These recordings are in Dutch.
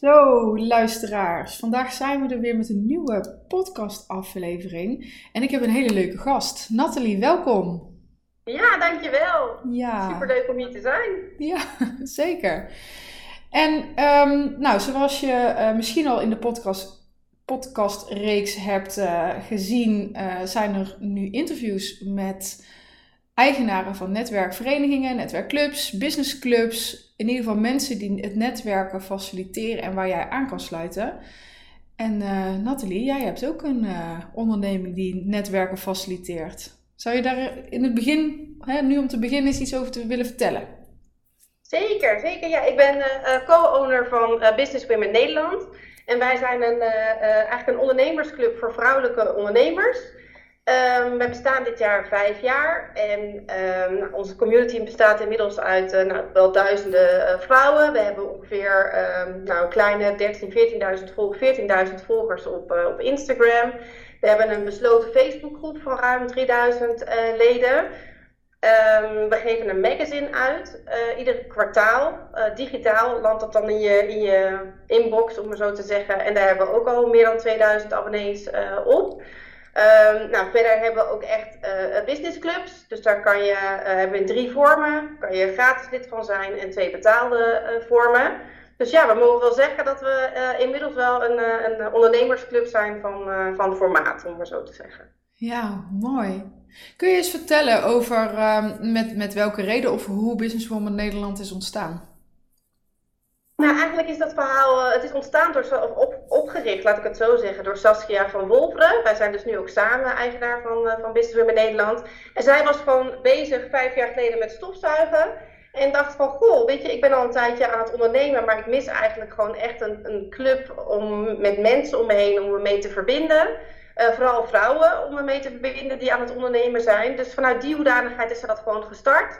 Zo, luisteraars. Vandaag zijn we er weer met een nieuwe podcastaflevering. En ik heb een hele leuke gast. Nathalie, welkom. Ja, dankjewel. Ja. Superleuk om hier te zijn. Ja, zeker. En ehm, nou, zoals je eh, misschien al in de podcast, podcastreeks hebt uh, gezien, uh, zijn er nu interviews met eigenaren van netwerkverenigingen, netwerkclubs, businessclubs. In ieder geval mensen die het netwerken faciliteren en waar jij aan kan sluiten. En uh, Nathalie, jij hebt ook een uh, onderneming die netwerken faciliteert. Zou je daar in het begin, hè, nu om te beginnen, eens iets over te willen vertellen? Zeker, zeker. Ja, ik ben uh, co-owner van Business Women Nederland. En wij zijn een, eigenlijk een ondernemersclub voor vrouwelijke ondernemers. Um, we bestaan dit jaar vijf jaar en um, onze community bestaat inmiddels uit uh, nou, wel duizenden uh, vrouwen. We hebben ongeveer um, nou, kleine 13.000, 14.000 volgers, 14.000 volgers op, uh, op Instagram. We hebben een besloten Facebookgroep van ruim 3000 leden. we geven een magazine uit, ieder kwartaal. digitaal landt dat dan in je, in je inbox, om maar zo te zeggen. En daar hebben we ook al meer dan 2000 abonnees op. Um, nou, verder hebben we ook echt uh, businessclubs. Dus daar kan je, uh, hebben in drie vormen. Kan je gratis lid van zijn en twee betaalde vormen. Dus ja, we mogen wel zeggen dat we inmiddels wel een, een ondernemersclub zijn van, van formaat, om maar zo te zeggen. Ja, mooi. Kun je eens vertellen over ehm, met, met welke reden of hoe Businesswoman Nederland is ontstaan? Nou, eigenlijk is dat verhaal, uh, het is ontstaan door, of op, opgericht, laat ik het zo zeggen, door Saskia van Wolveren. Wij zijn dus nu ook samen eigenaar van, uh, van Business Nederland. En zij was gewoon bezig vijf jaar geleden met stofzuigen. En dacht van, goh, weet je, ik ben al een tijdje aan het ondernemen, maar ik mis eigenlijk gewoon echt een, een club om, met mensen om me heen om me mee te verbinden. Uh, vooral vrouwen om me mee te verbinden die aan het ondernemen zijn. Dus vanuit die hoedanigheid is ze dat gewoon gestart.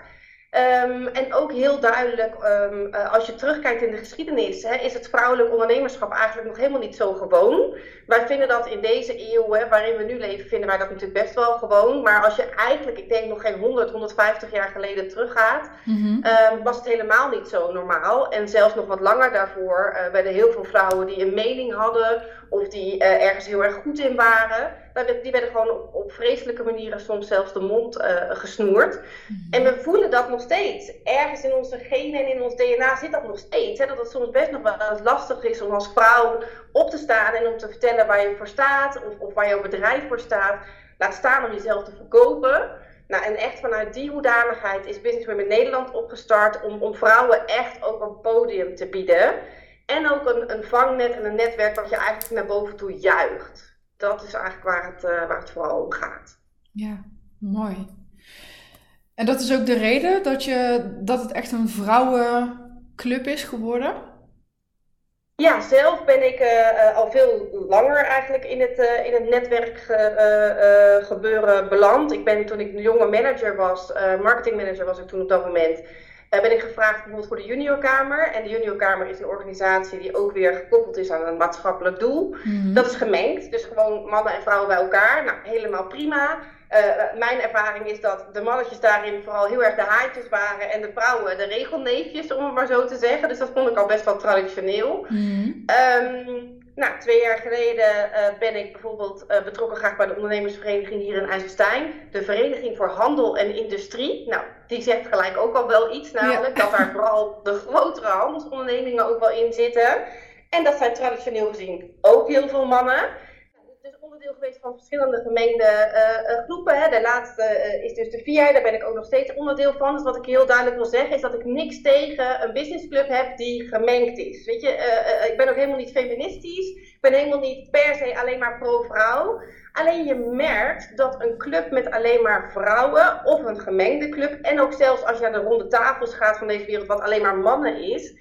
Um, en ook heel duidelijk, um, uh, als je terugkijkt in de geschiedenis, hè, is het vrouwelijk ondernemerschap eigenlijk nog helemaal niet zo gewoon. Wij vinden dat in deze eeuw hè, waarin we nu leven, vinden wij dat natuurlijk best wel gewoon. Maar als je eigenlijk, ik denk nog geen 100, 150 jaar geleden teruggaat, mm-hmm. um, was het helemaal niet zo normaal. En zelfs nog wat langer daarvoor uh, werden heel veel vrouwen die een mening hadden of die uh, ergens heel erg goed in waren die werden gewoon op, op vreselijke manieren soms zelfs de mond uh, gesnoerd. Mm-hmm. En we voelen dat nog steeds. Ergens in onze genen en in ons DNA zit dat nog steeds. Hè? Dat het soms best nog wel lastig is om als vrouw op te staan en om te vertellen waar je voor staat of, of waar jouw bedrijf voor staat. Laat staan om jezelf te verkopen. Nou, en echt vanuit die hoedanigheid is Business Women Nederland opgestart om, om vrouwen echt ook een podium te bieden. En ook een, een vangnet en een netwerk wat je eigenlijk naar boven toe juicht dat is eigenlijk waar het, uh, waar het vooral om gaat. Ja, mooi. En dat is ook de reden dat, je, dat het echt een vrouwenclub is geworden? Ja, zelf ben ik uh, al veel langer eigenlijk in het, uh, in het netwerk gebeuren beland. Ik ben toen ik een jonge manager was, marketingmanager was ik toen op dat moment ben ik gevraagd bijvoorbeeld voor de Juniorkamer. En de Juniorkamer is een organisatie die ook weer gekoppeld is aan een maatschappelijk doel. Mhm. Dat is gemengd, dus gewoon mannen en vrouwen bij elkaar. Nou, helemaal prima. Uh, mijn ervaring is dat de mannetjes daarin vooral heel erg de haartjes waren en de vrouwen de regelneefjes, om het maar zo te zeggen. Dus dat vond ik al best wel traditioneel. Mm um, nou, twee jaar geleden uh, ben ik bijvoorbeeld uh, betrokken geraakt bij de ondernemersvereniging hier in IJsselstein. De Vereniging voor Handel en Industrie. Nou, die zegt gelijk ook al wel iets, namelijk dat daar vooral de grotere handelsondernemingen ook wel in zitten. En dat zijn traditioneel gezien ook heel veel mannen onderdeel geweest van verschillende gemengde uh, groepen. Hè. De laatste uh, is dus de VIA, daar ben ik ook nog steeds onderdeel van. Dus wat ik heel duidelijk wil zeggen is dat ik niks tegen een businessclub heb die gemengd is. Weet je, ik ben ook helemaal niet feministisch. Ik ben helemaal niet per se alleen maar pro-vrouw. Alleen je merkt dat een club met alleen maar vrouwen of een gemengde club, en ook zelfs als je naar de ronde tafels gaat van deze wereld, wat alleen maar mannen is,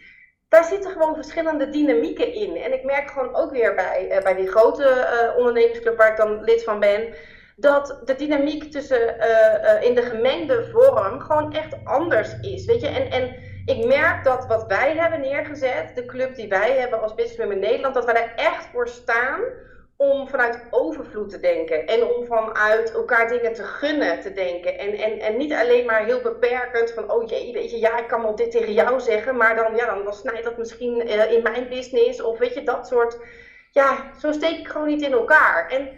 daar zitten gewoon verschillende dynamieken in. En ik merk gewoon ook weer bij, uh, bij die grote uh, ondernemersclub waar ik dan lid van ben, dat de dynamiek tussen uh, in de gemengde vorm gewoon echt anders is. Weet je, en, en ik merk dat wat wij hebben neergezet, de club die wij hebben als Business in Nederland, dat wij er echt voor staan om vanuit overvloed te denken en om vanuit elkaar dingen te gunnen te denken. En, en, en niet alleen maar heel beperkend van, oh jee, weet je, ja, ik kan wel dit tegen jou zeggen, maar dan, ja, dan, snijdt dat misschien uh, in mijn business of weet je, dat soort. Ja, zo steek ik gewoon niet in elkaar. En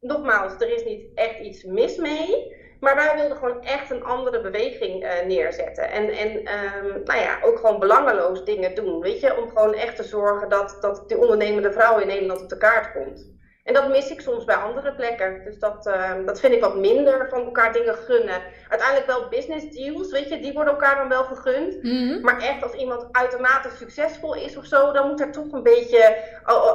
nogmaals, er is niet echt iets mis mee. Maar wij wilden gewoon echt een andere beweging uh, neerzetten. En, en um, nou ja, ook gewoon belangeloos dingen doen. Weet je, om gewoon echt te zorgen dat, dat die ondernemende vrouw in Nederland op de kaart komt. En dat mis ik soms bij andere plekken. Dus dat, uh, dat vind ik wat minder van elkaar dingen gunnen. Uiteindelijk wel business deals, weet je, die worden elkaar dan wel gegund. Mhm. Maar echt als iemand uitermate succesvol is of zo, dan moet er toch een beetje,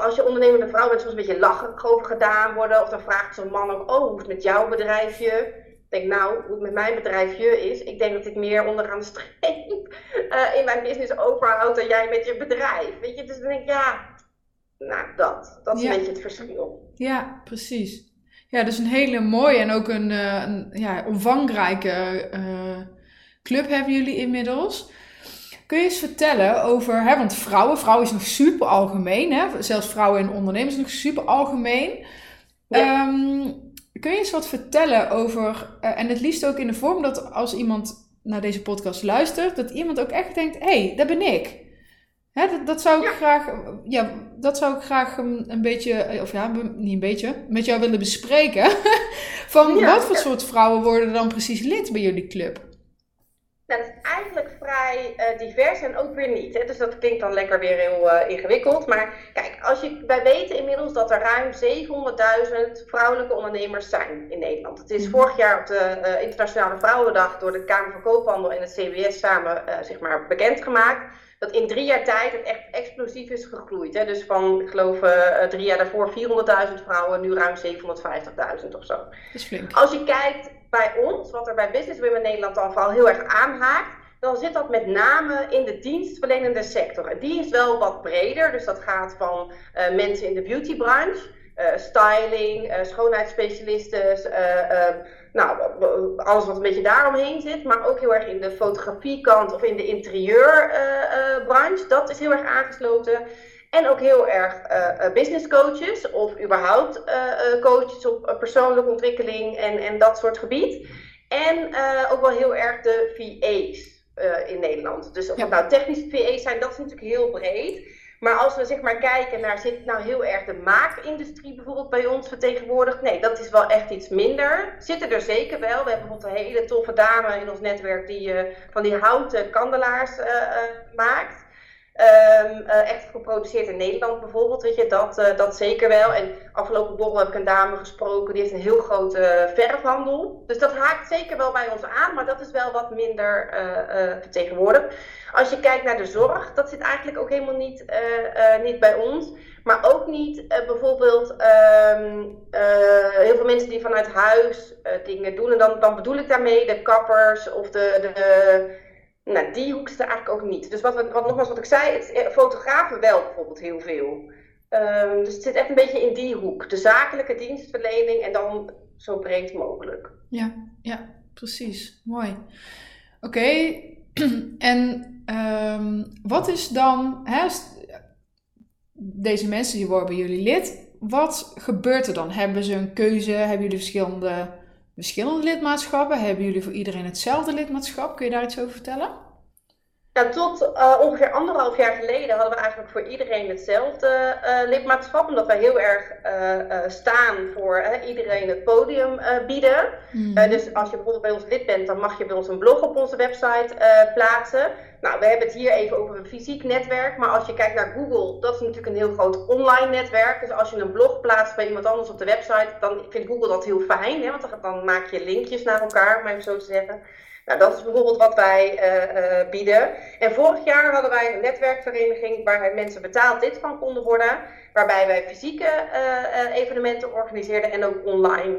als je ondernemende vrouw bent, soms een beetje lachen over gedaan worden. Of dan vraagt zo'n man ook, oh, hoe is het met jouw bedrijfje? Ik denk, nou, hoe het met mijn bedrijfje is, ik denk dat ik meer onderaan de streep uh, in mijn business overhoud dan jij met je bedrijf. Weet je, dus dan denk ik, ja, nou, dat. Dat is Ja. een beetje het verschil. Ja, precies. Ja, dus een hele mooie en ook een, eh, een ja, omvangrijke eh, club hebben jullie inmiddels. Kun je eens vertellen over, hè, want vrouwen, vrouwen is nog super algemeen, hè? zelfs vrouwen in ondernemers is nog super algemeen. Ja. Ehm, kun je eens wat vertellen over, eh, en het liefst ook in de vorm dat als iemand naar deze podcast luistert, dat iemand ook echt denkt, hé, hey, dat ben ik. Hè, dat, dat zou ik Ja. graag, ja, dat zou ik graag een, een beetje, of ja, niet een beetje, met jou willen bespreken. Van Ja, wat voor soort vrouwen worden dan precies lid bij jullie club? Nou, dat is eigenlijk vrij eh, divers en ook weer niet. Hè? Dus dat klinkt dan lekker weer heel eh, ingewikkeld. Maar kijk, als je, wij weten inmiddels dat er ruim 700.000 vrouwelijke ondernemers zijn in Nederland. Het is Mhm. vorig jaar op de eh, Internationale Vrouwendag door de Kamer van Koophandel en het CBS samen zeg maar bekendgemaakt. Dat in drie jaar tijd het echt explosief is gegroeid. Hè? Dus van, ik geloof, drie jaar daarvoor 400.000 vrouwen, nu ruim 750.000 of zo. Dat is flink. Als je kijkt bij ons, wat er bij Business Women Nederland dan vooral heel erg aanhaakt, dan zit dat met name in de dienstverlenende sector. En die is wel wat breder, dus dat gaat van eh, mensen in de beautybranche, eh, styling, eh, schoonheidsspecialisten, nou, alles wat een beetje daaromheen zit, maar ook heel erg in de fotografiekant of in de interieurbranche. dat is heel erg aangesloten. En ook heel erg eh, business coaches of überhaupt coaches op persoonlijke ontwikkeling en, en dat soort gebied. En ook wel heel erg de VA's eh, in Nederland. Dus of Ja. het nou technische VA's zijn, dat is natuurlijk heel breed. Maar als we zeg maar kijken naar, zit nou heel erg de maakindustrie bijvoorbeeld bij ons vertegenwoordigd? Nee, dat is wel echt iets minder. Zitten er zeker wel. We hebben bijvoorbeeld een hele toffe dame in ons netwerk die eh, van die houten kandelaars eh, maakt. Ehm, eh, echt geproduceerd in Nederland bijvoorbeeld, weet je, dat, eh, dat zeker wel. En afgelopen borrel heb ik een dame gesproken, die heeft een heel grote verfhandel. Dus dat haakt zeker wel bij ons aan, maar dat is wel wat minder eh, vertegenwoordigd. Als je kijkt naar de zorg, dat zit eigenlijk ook helemaal niet, niet bij ons. Maar ook niet bijvoorbeeld ehm, eh, heel veel mensen die vanuit huis dingen doen. En dan, dan bedoel ik daarmee de kappers of de, de, nou, die hoek is er eigenlijk ook niet. Dus wat, wat, nogmaals wat ik zei, het, eh, fotografen wel bijvoorbeeld heel veel. Ehm, dus het zit echt een beetje in die hoek. De zakelijke dienstverlening en dan zo breed mogelijk. Ja, ja, precies. Mooi. Oké, en ehm, wat is dan, hè, deze mensen die worden bij jullie lid, wat gebeurt er dan? Hebben ze een keuze? Hebben jullie verschillende, verschillende lidmaatschappen? Hebben jullie voor iedereen hetzelfde lidmaatschap? Kun je daar iets over vertellen? Tot eh, ongeveer anderhalf jaar geleden hadden we eigenlijk voor iedereen hetzelfde eh, lidmaatschap. Omdat wij heel erg eh, staan voor iedereen het podium bieden. Eh, dus als je bijvoorbeeld bij ons lid bent, dan mag je bij ons een blog op onze website plaatsen. Nou, we hebben het hier even over een fysiek netwerk. Maar als je kijkt naar Google, dat is natuurlijk een heel groot online netwerk. Dus als je een blog plaatst bij iemand anders op de website, dan vindt Google dat heel fijn. Hè? Want dan, dan maak je linkjes naar elkaar, om even zo te zeggen. Nou, dat is bijvoorbeeld wat wij eh, eh, bieden. En vorig jaar hadden wij een netwerkvereniging waar mensen betaald lid van konden worden. Waarbij wij fysieke eh, evenementen organiseerden en ook online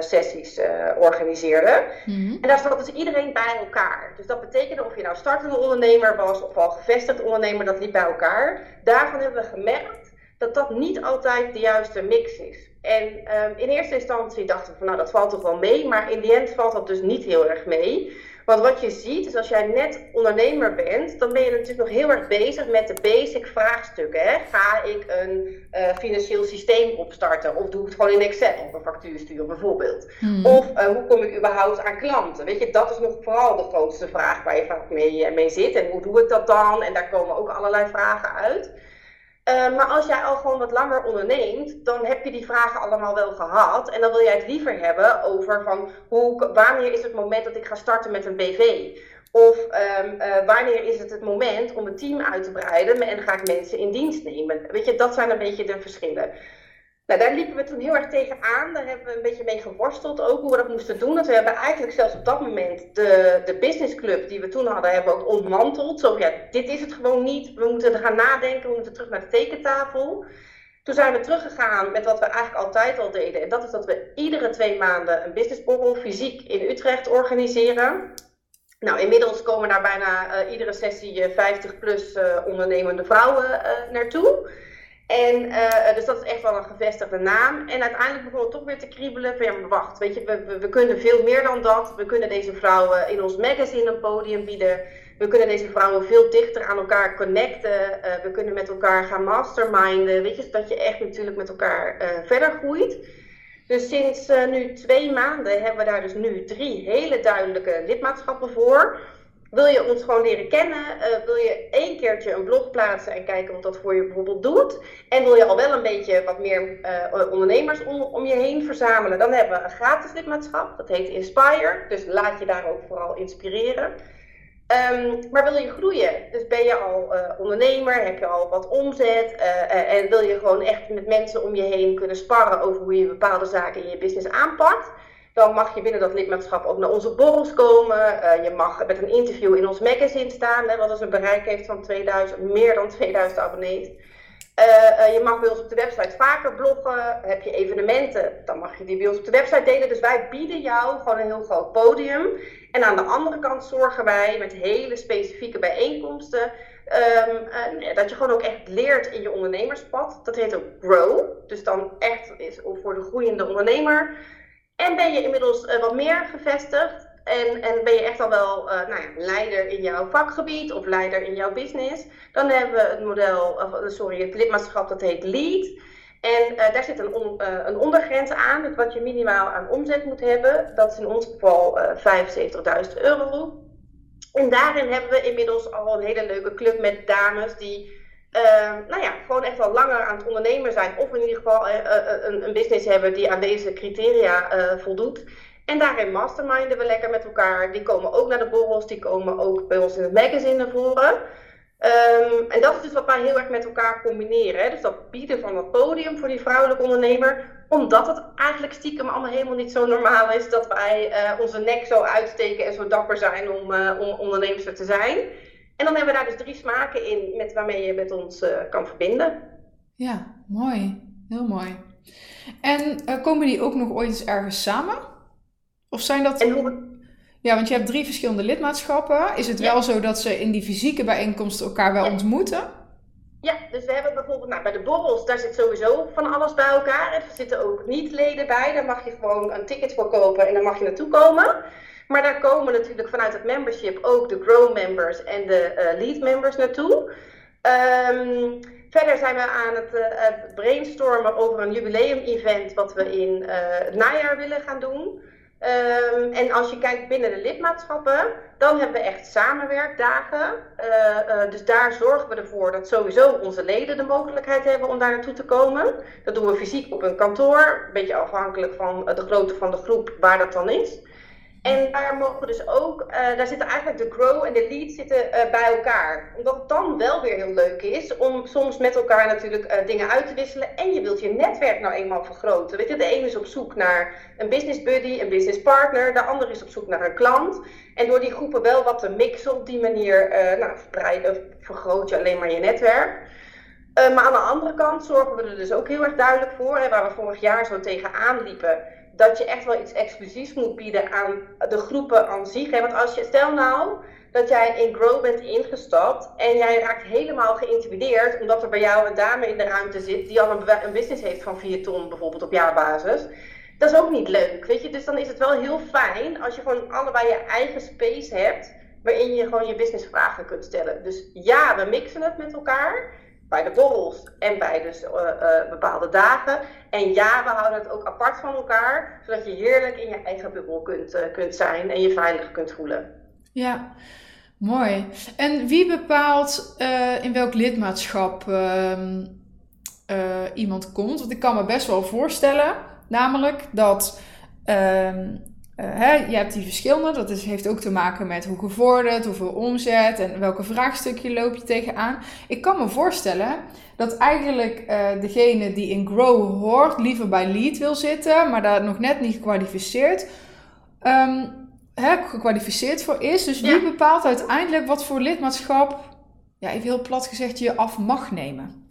sessies organiseerden. Mhm. En daar zat dus iedereen bij elkaar. Dus dat betekende of je nou startende ondernemer was of al gevestigd ondernemer, dat liep bij elkaar. Daarvan hebben we gemerkt dat dat niet altijd de juiste mix is. En ehm, in eerste instantie dachten we van nou dat valt toch wel mee, maar in die end valt dat dus niet heel erg mee. Want wat je ziet, is als jij net ondernemer bent, dan ben je natuurlijk nog heel erg bezig met de basic vraagstukken. Hè? Ga ik een uh, financieel systeem opstarten? Of doe ik het gewoon in Excel op een factuur sturen bijvoorbeeld? Hmm. Of uh, hoe kom ik überhaupt aan klanten? Weet je, dat is nog vooral de grootste vraag waar je vaak mee, mee zit. En hoe doe ik dat dan? En daar komen ook allerlei vragen uit. Uh, maar als jij al gewoon wat langer onderneemt, dan heb je die vragen allemaal wel gehad. En dan wil jij het liever hebben over van hoe, wanneer is het moment dat ik ga starten met een BV? Of um, uh, wanneer is het het moment om een team uit te breiden en ga ik mensen in dienst nemen? Weet je, dat zijn een beetje de verschillen. Nou, daar liepen we toen heel erg tegen aan. Daar hebben we een beetje mee geworsteld ook, hoe we dat moesten doen. We hebben eigenlijk zelfs op dat moment de, de businessclub die we toen hadden, hebben ook ontmanteld. Zo ja, dit is het gewoon niet. We moeten er gaan nadenken, we moeten terug naar de tekentafel. Toen zijn we teruggegaan met wat we eigenlijk altijd al deden. En dat is dat we iedere twee maanden een businessborrel fysiek in Utrecht organiseren. Nou, inmiddels komen daar bijna uh, iedere sessie 50 eh, plus uh, ondernemende vrouwen naartoe. En uh, dus dat is echt wel een gevestigde naam. En uiteindelijk begon het toch weer te kriebelen van ja, wacht, weet je, we, we, kunnen veel meer dan dat. We kunnen deze vrouwen in ons magazine een podium bieden. We kunnen deze vrouwen veel dichter aan elkaar connecten. Uh, we kunnen met elkaar gaan masterminden. Weet je, zodat je echt natuurlijk met elkaar uh, verder groeit. Dus sinds nu twee maanden hebben we daar dus nu drie hele duidelijke lidmaatschappen voor. Wil je ons gewoon leren kennen? Uh, wil je één keertje een blog plaatsen en kijken wat dat voor je bijvoorbeeld doet? En wil je al wel een beetje wat meer uh, ondernemers om, je heen verzamelen? Dan hebben we een gratis lidmaatschap, dat heet Inspire. Dus laat je daar ook vooral inspireren. Um, maar wil je groeien? Dus ben je al uh, ondernemer, heb je al wat omzet en wil je gewoon echt met mensen om je heen kunnen sparren over hoe je bepaalde zaken in je business aanpakt? Dan mag je binnen dat lidmaatschap ook naar onze borrels komen. Uh, je mag met een interview in ons magazine staan, hè, wat dus een bereik heeft van 2000, meer dan 2000 abonnees. Uh, uh, je mag bij ons op de website vaker bloggen. Heb je evenementen, dan mag je die bij ons op de website delen. Dus wij bieden jou gewoon een heel groot podium. En aan de andere kant zorgen wij met hele specifieke bijeenkomsten. Um, dat je gewoon ook echt leert in je ondernemerspad. Dat heet ook Grow. Dus dan echt is voor de groeiende ondernemer. En ben je inmiddels uh, wat meer gevestigd en, en ben je echt al wel uh, nou ja, leider in jouw vakgebied of leider in jouw business, dan hebben we het model, of, sorry, het lidmaatschap dat heet LEAD. En daar zit een, een ondergrens aan, met wat je minimaal aan omzet moet hebben. Dat is in ons geval 75.000 euro. En daarin hebben we inmiddels al een hele leuke club met dames die uh, nou ja, gewoon echt wel langer aan het ondernemen zijn. Of in ieder geval uh, een, een, business hebben die aan deze criteria voldoet. En daarin masterminden we lekker met elkaar. Die komen ook naar de borrels, die komen ook bij ons in het magazine naar voren. Um, en dat is dus wat wij heel erg met elkaar combineren. Hè? Dus dat bieden van dat podium voor die vrouwelijke ondernemer. Omdat het eigenlijk stiekem allemaal helemaal niet zo normaal is dat wij onze nek zo uitsteken en zo dapper zijn om, om ondernemers te zijn. En dan hebben we daar dus drie smaken in met waarmee je met ons uh, kan verbinden. Ja, mooi. Heel mooi. En uh, komen die ook nog ooit eens ergens samen? Of zijn dat... En hoe... Ja, want je hebt drie verschillende lidmaatschappen. Is het wel zo dat ze in die fysieke bijeenkomsten elkaar wel ontmoeten? Ja, dus we hebben bijvoorbeeld nou, bij de borrels, daar zit sowieso van alles bij elkaar. Er zitten ook niet-leden bij. Daar mag je gewoon een ticket voor kopen en dan mag je naartoe komen. Maar daar komen natuurlijk vanuit het membership ook de Grow members en de uh, Lead members naartoe. Um, verder zijn we aan het, het, brainstormen over een jubileum-event wat we in uh, het najaar willen gaan doen. Um, en als je kijkt binnen de lidmaatschappen, dan hebben we echt samenwerkdagen. dus daar zorgen we ervoor dat sowieso onze leden de mogelijkheid hebben om daar naartoe te komen. Dat doen we fysiek op een kantoor, een beetje afhankelijk van de grootte van de groep waar dat dan is. En daar mogen dus ook, uh, daar zitten eigenlijk de grow en de lead zitten uh, bij elkaar. Omdat het dan wel weer heel leuk is om soms met elkaar natuurlijk uh, dingen uit te wisselen. En je wilt je netwerk nou eenmaal vergroten. Weet je, de een is op zoek naar een business buddy, een business partner. De ander is op zoek naar een klant. En door die groepen wel wat te mixen op die manier, nou, vergroot je alleen maar je netwerk. maar aan de andere kant zorgen we er dus ook heel erg duidelijk voor, hè, waar we vorig jaar zo tegenaan liepen dat je echt wel iets exclusiefs moet bieden aan de groepen aan zich. Hè? Want als je, stel nou dat jij in Grow bent ingestapt en jij raakt helemaal geïntimideerd omdat er bij jou een dame in de ruimte zit die al een, een business heeft van 4 ton bijvoorbeeld op jaarbasis dat is ook niet leuk, weet je. Dus dan is het wel heel fijn als je gewoon allebei je eigen space hebt, waarin je gewoon je businessvragen kunt stellen. Dus ja, we mixen het met elkaar, bij de borrels en bij dus uh, uh, bepaalde dagen. En ja, we houden het ook apart van elkaar, zodat je heerlijk in je eigen bubbel kunt, uh, kunt zijn en je veilig kunt voelen. Ja, mooi. En wie bepaalt in welk lidmaatschap ehm, iemand komt? Want ik kan me best wel voorstellen Namelijk dat um, uh, hè, je hebt die verschillende, dat is, heeft ook te maken met hoe gevorderd, hoeveel omzet en welke vraagstukje loop je tegenaan. Ik kan me voorstellen dat eigenlijk uh, degene die in Grow hoort liever bij Lead wil zitten, maar daar nog net niet gekwalificeerd, um, hè, gekwalificeerd voor is. Dus wie bepaalt uiteindelijk wat voor lidmaatschap, ja, even heel plat gezegd, je af mag nemen?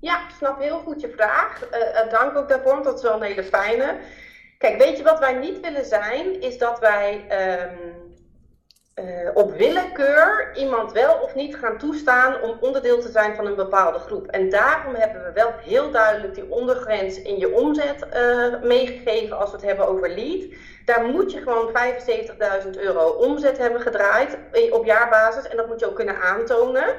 Ja, ik snap heel goed je vraag. Uh, dank ook daarvoor, want dat is wel een hele fijne. Kijk, weet je wat wij niet willen zijn? Is dat wij um, uh, op willekeur iemand wel of niet gaan toestaan om onderdeel te zijn van een bepaalde groep. En daarom hebben we wel heel duidelijk die ondergrens in je omzet uh, meegegeven als we het hebben over lead. Daar moet je gewoon 75.000 euro omzet hebben gedraaid op jaarbasis en dat moet je ook kunnen aantonen.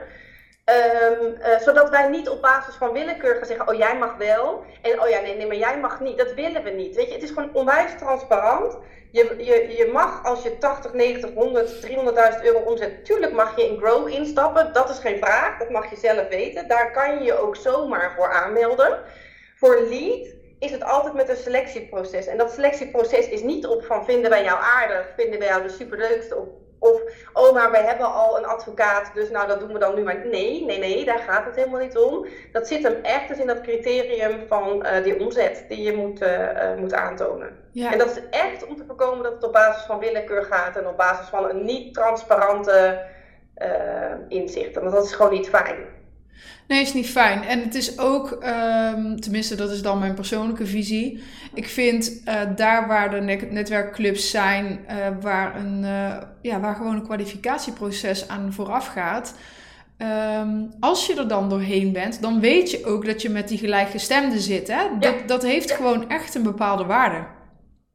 Um, uh, zodat wij niet op basis van willekeur gaan zeggen, oh jij mag wel en oh ja nee, nee, maar jij mag niet. Dat willen we niet. Weet je, het is gewoon onwijs transparant. Je, je, je mag als je 80, 90, 100, 300.000 euro omzet, tuurlijk mag je in Grow instappen. Dat is geen vraag, dat mag je zelf weten. Daar kan je je ook zomaar voor aanmelden. Voor Lead is het altijd met een selectieproces. En dat selectieproces is niet op van vinden wij jou aardig, vinden wij jou de superleukste op of, oh, maar wij hebben al een advocaat, dus nou, dat doen we dan nu maar. Nee, nee, nee, daar gaat het helemaal niet om. Dat zit hem echt dus in dat criterium van uh, die omzet die je moet, uh, moet aantonen. Ja. En dat is echt om te voorkomen dat het op basis van willekeur gaat en op basis van een niet transparante inzicht. Want dat is gewoon niet fijn. Nee, is niet fijn. En het is ook, um, tenminste, dat is dan mijn persoonlijke visie. Ik vind uh, daar waar de netwerkclubs zijn, uh, waar, een, uh, ja, waar gewoon een kwalificatieproces aan vooraf gaat. Um, als je er dan doorheen bent, dan weet je ook dat je met die gelijkgestemden zit. Hè? Dat, ja. dat heeft ja. gewoon echt een bepaalde waarde.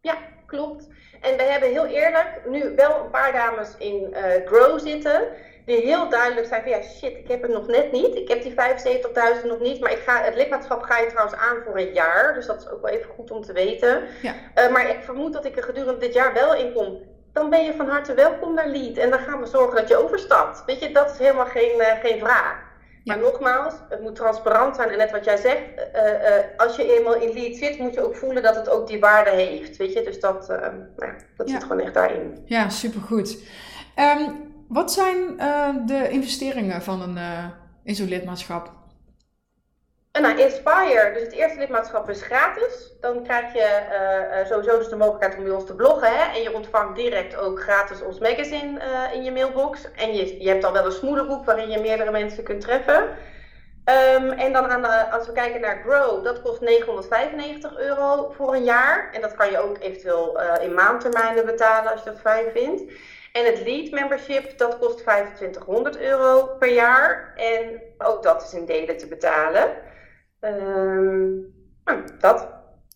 Ja, klopt. En we hebben heel eerlijk nu wel een paar dames in Grow zitten die heel duidelijk zijn van ja, shit, ik heb het nog net niet. Ik heb die 75.000 nog niet. Maar ik ga, het lidmaatschap ga je trouwens aan voor een jaar. Dus dat is ook wel even goed om te weten. Ja. Uh, maar ik vermoed dat ik er gedurende dit jaar wel in kom. Dan ben je van harte welkom naar Lead. En dan gaan we zorgen dat je overstapt. Weet je, dat is helemaal geen, uh, geen vraag. Ja. Maar nogmaals, het moet transparant zijn. En net wat jij zegt, uh, als je eenmaal in lead zit, moet je ook voelen dat het ook die waarde heeft. Weet je, dus dat, nou, dat ja. zit gewoon echt daarin. Ja, supergoed. Um, wat zijn uh, de investeringen van een, uh, in zo'n lidmaatschap? Nou, Inspire, dus het eerste lidmaatschap is gratis. Dan krijg je sowieso dus de mogelijkheid om bij ons te bloggen. Hè? En je ontvangt direct ook gratis ons magazine in je mailbox. En je, je hebt al wel een smoelenboek waarin je meerdere mensen kunt treffen. Um, en dan aan als we kijken naar Grow, dat kost 995 euro voor een jaar. En dat kan je ook eventueel in maandtermijnen betalen als je dat fijn vindt. En het lead membership, dat kost 2500 euro per jaar. En ook dat is in delen te betalen. Um, dat.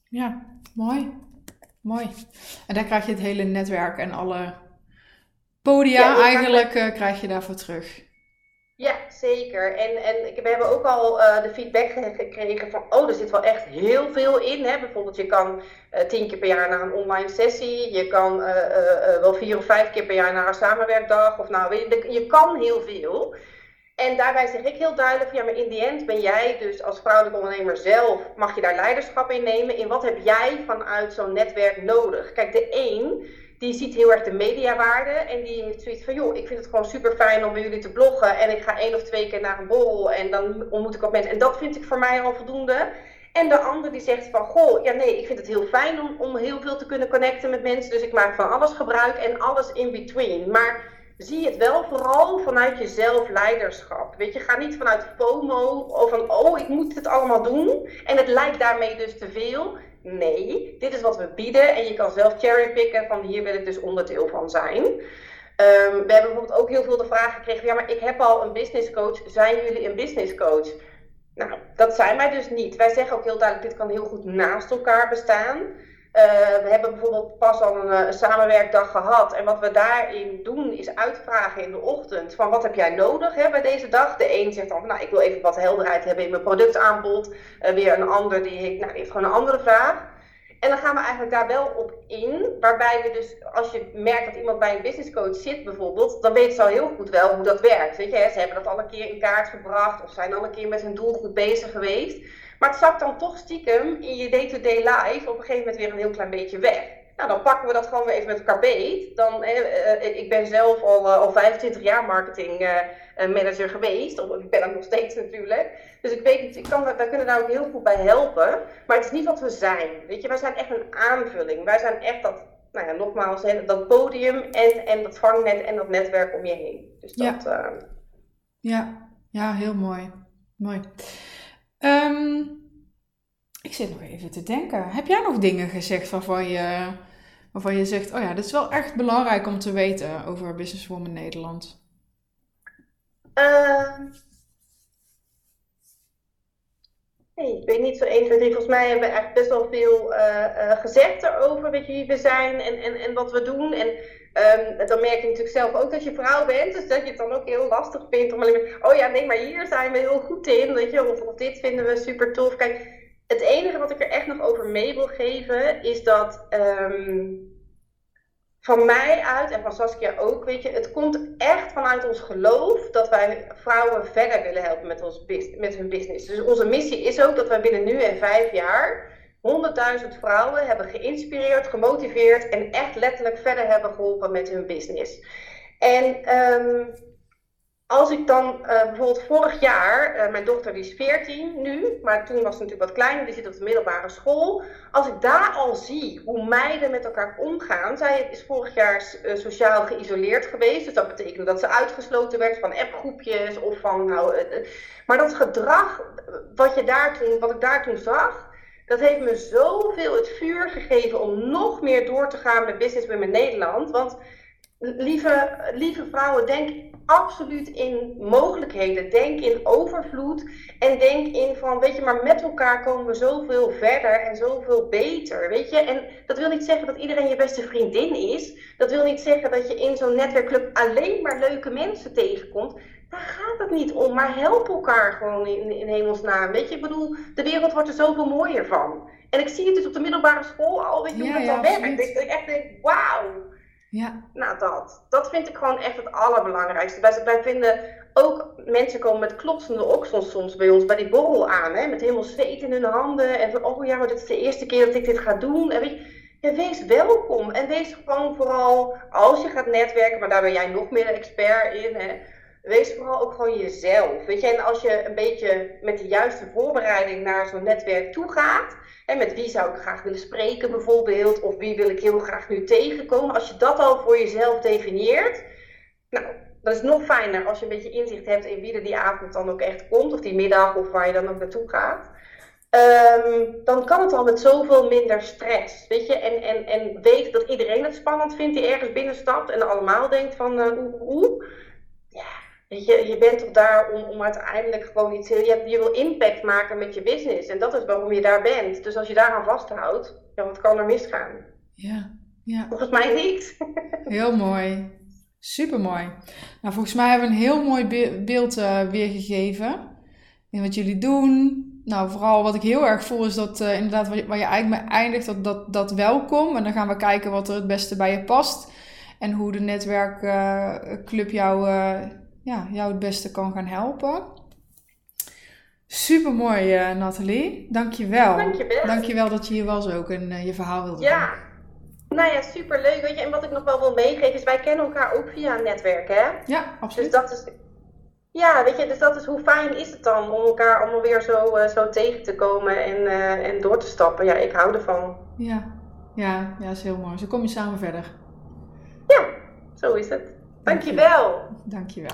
Ja, mooi. Mooi. En daar krijg je het hele netwerk en alle podia ja, eigenlijk uh, krijg je daarvoor terug. Ja, zeker. En, en we hebben ook al uh, de feedback gekregen van, oh, er zit wel echt heel veel in. Hè? Bijvoorbeeld, je kan uh, tien keer per jaar naar een online sessie. Je kan uh, wel vier of vijf keer per jaar naar een samenwerkdag. Of nou, je, je kan heel veel. En daarbij zeg ik heel duidelijk, ja, maar in die end ben jij dus als vrouwelijk ondernemer zelf, mag je daar leiderschap in nemen. In wat heb jij vanuit zo'n netwerk nodig? Kijk, de één die ziet heel erg de mediawaarde. En die heeft zoiets van, joh, ik vind het gewoon super fijn om bij jullie te bloggen. En ik ga één of twee keer naar een borrel en dan ontmoet ik ook mensen. En dat vind ik voor mij al voldoende. En de ander die zegt van, goh, ja nee, ik vind het heel fijn om, om heel veel te kunnen connecten met mensen. Dus ik maak van alles gebruik en alles in between. Maar zie het wel vooral vanuit jezelf leiderschap. Weet je, ga niet vanuit FOMO of van, oh, ik moet het allemaal doen. En het lijkt daarmee dus te veel. Nee, dit is wat we bieden en je kan zelf cherrypicken van hier wil ik dus onderdeel van zijn. Um, we hebben bijvoorbeeld ook heel veel de vraag gekregen: ja, maar ik heb al een business coach. Zijn jullie een business coach? Nou, dat zijn wij dus niet. Wij zeggen ook heel duidelijk: dit kan heel goed naast elkaar bestaan. We hebben bijvoorbeeld pas al een, een, samenwerkdag gehad. En wat we daarin doen is uitvragen in de ochtend van wat heb jij nodig hè, bij deze dag. De een zegt dan van nou ik wil even wat helderheid hebben in mijn productaanbod. weer een ander die, heeft, nou, heeft gewoon een andere vraag. En dan gaan we eigenlijk daar wel op in. Waarbij we dus, als je merkt dat iemand bij een business coach zit bijvoorbeeld, dan weet ze al heel goed wel hoe dat werkt. Weet je, ze hebben dat al een keer in kaart gebracht of zijn al een keer met hun doelgroep bezig geweest. Maar het zakt dan toch stiekem in je day-to-day life op een gegeven moment weer een heel klein beetje weg. Nou, dan pakken we dat gewoon weer even met elkaar beet. Dan, eh, eh, ik ben zelf al, uh, al 25 jaar marketing uh, manager geweest. Of, ik ben dat nog steeds natuurlijk. Dus ik weet ik kan, wij kunnen daar ook heel goed bij helpen. Maar het is niet wat we zijn. Weet je, wij zijn echt een aanvulling. Wij zijn echt dat, nou ja, nogmaals, dat podium en, en dat vangnet en dat netwerk om je heen. Dus dat, ja. ja. ja, heel mooi. Mooi. Um, ik zit nog even te denken. Heb jij nog dingen gezegd waarvan je, waarvan je zegt: Oh ja, dit is wel echt belangrijk om te weten over Businesswoman Nederland? Nee, ik weet niet zo 1, 2, 3. Volgens mij hebben we echt best wel veel uh, uh, gezegd erover weet wie we zijn en, en, en wat we doen. En um, dan merk je natuurlijk zelf ook dat je vrouw bent. Dus dat je het dan ook heel lastig vindt om alleen. Oh ja, nee, maar hier zijn we heel goed in. Weet je, of, dit vinden we super tof. Kijk, het enige wat ik er echt nog over mee wil geven is dat um, van mij uit en van Saskia ook, weet je, het komt echt vanuit ons geloof dat wij vrouwen verder willen helpen met, ons, met hun business. Dus onze missie is ook dat wij binnen nu en vijf jaar 100.000 vrouwen hebben geïnspireerd, gemotiveerd en echt letterlijk verder hebben geholpen met hun business. En um, als ik dan uh, bijvoorbeeld vorig jaar, uh, mijn dochter die is 14 nu, maar toen was ze natuurlijk wat kleiner, die zit op de middelbare school. Als ik daar al zie hoe meiden met elkaar omgaan. Zij is vorig jaar uh, sociaal geïsoleerd geweest, dus dat betekende dat ze uitgesloten werd van appgroepjes of van nou. maar dat gedrag wat, je daar toen, wat ik daar toen zag, dat heeft me zoveel het vuur gegeven om nog meer door te gaan met Business Women Nederland. Want lieve, lieve vrouwen, denk absoluut in mogelijkheden. Denk in overvloed. En denk in van, weet je, maar met elkaar komen we zoveel verder en zoveel beter. Weet je, en dat wil niet zeggen dat iedereen je beste vriendin is. Dat wil niet zeggen dat je in zo'n netwerkclub alleen maar leuke mensen tegenkomt. Daar gaat het niet om, maar help elkaar gewoon in, in hemelsnaam. Weet je, ik bedoel, de wereld wordt er zoveel mooier van. En ik zie het dus op de middelbare school al, weet je, hoe het dan werkt. Dat ik echt denk, wauw. Ja. Nou, dat. Dat vind ik gewoon echt het allerbelangrijkste. Wij, wij vinden ook, mensen komen met klotsende oksels soms bij ons bij die borrel aan. Hè, met helemaal zweet in hun handen. En van, oh ja, maar dit is de eerste keer dat ik dit ga doen. En weet je, ja, wees welkom. En wees gewoon vooral, als je gaat netwerken, maar daar ben jij nog meer expert in. Hè, wees vooral ook gewoon jezelf. Weet je, en als je een beetje met de juiste voorbereiding naar zo'n netwerk toe gaat en met wie zou ik graag willen spreken bijvoorbeeld, of wie wil ik heel graag nu tegenkomen. Als je dat al voor jezelf definieert, nou, dat is nog fijner als je een beetje inzicht hebt in wie er die avond dan ook echt komt, of die middag, of waar je dan ook naartoe gaat. Um, dan kan het al met zoveel minder stress. Weet je, en, en, en weet dat iedereen het spannend vindt die ergens binnenstapt en allemaal denkt van uh, oeh, Ja, je, je bent toch daar om, om uiteindelijk gewoon iets heel. Je, je wil impact maken met je business. En dat is waarom je daar bent. Dus als je daaraan vasthoudt, ja, wat kan er misgaan? Ja, ja. Volgens mij niet. Heel mooi. Super mooi. Nou, volgens mij hebben we een heel mooi beeld uh, weergegeven. In wat jullie doen. Nou, vooral wat ik heel erg voel is dat uh, inderdaad waar je eigenlijk mee eindigt, dat, dat, dat welkom. En dan gaan we kijken wat er het beste bij je past. En hoe de netwerkclub uh, jou ja, jou het beste kan gaan helpen. Super mooi, uh, Nathalie. Dankjewel. Dankjewel. Dankjewel dat je hier was ook en uh, je verhaal wilde ja. Nou ja, super leuk. Weet je, en wat ik nog wel wil meegeven is, wij kennen elkaar ook via een netwerk, hè? Ja, absoluut. Dus dat is, ja, weet je, dus dat is hoe fijn is het dan om elkaar allemaal weer zo, uh, zo tegen te komen en, en door te stappen. Ja, ik hou ervan. Ja, ja, ja, is heel mooi. Zo kom je samen verder. Ja, zo is het. Dankjewel. Dankjewel.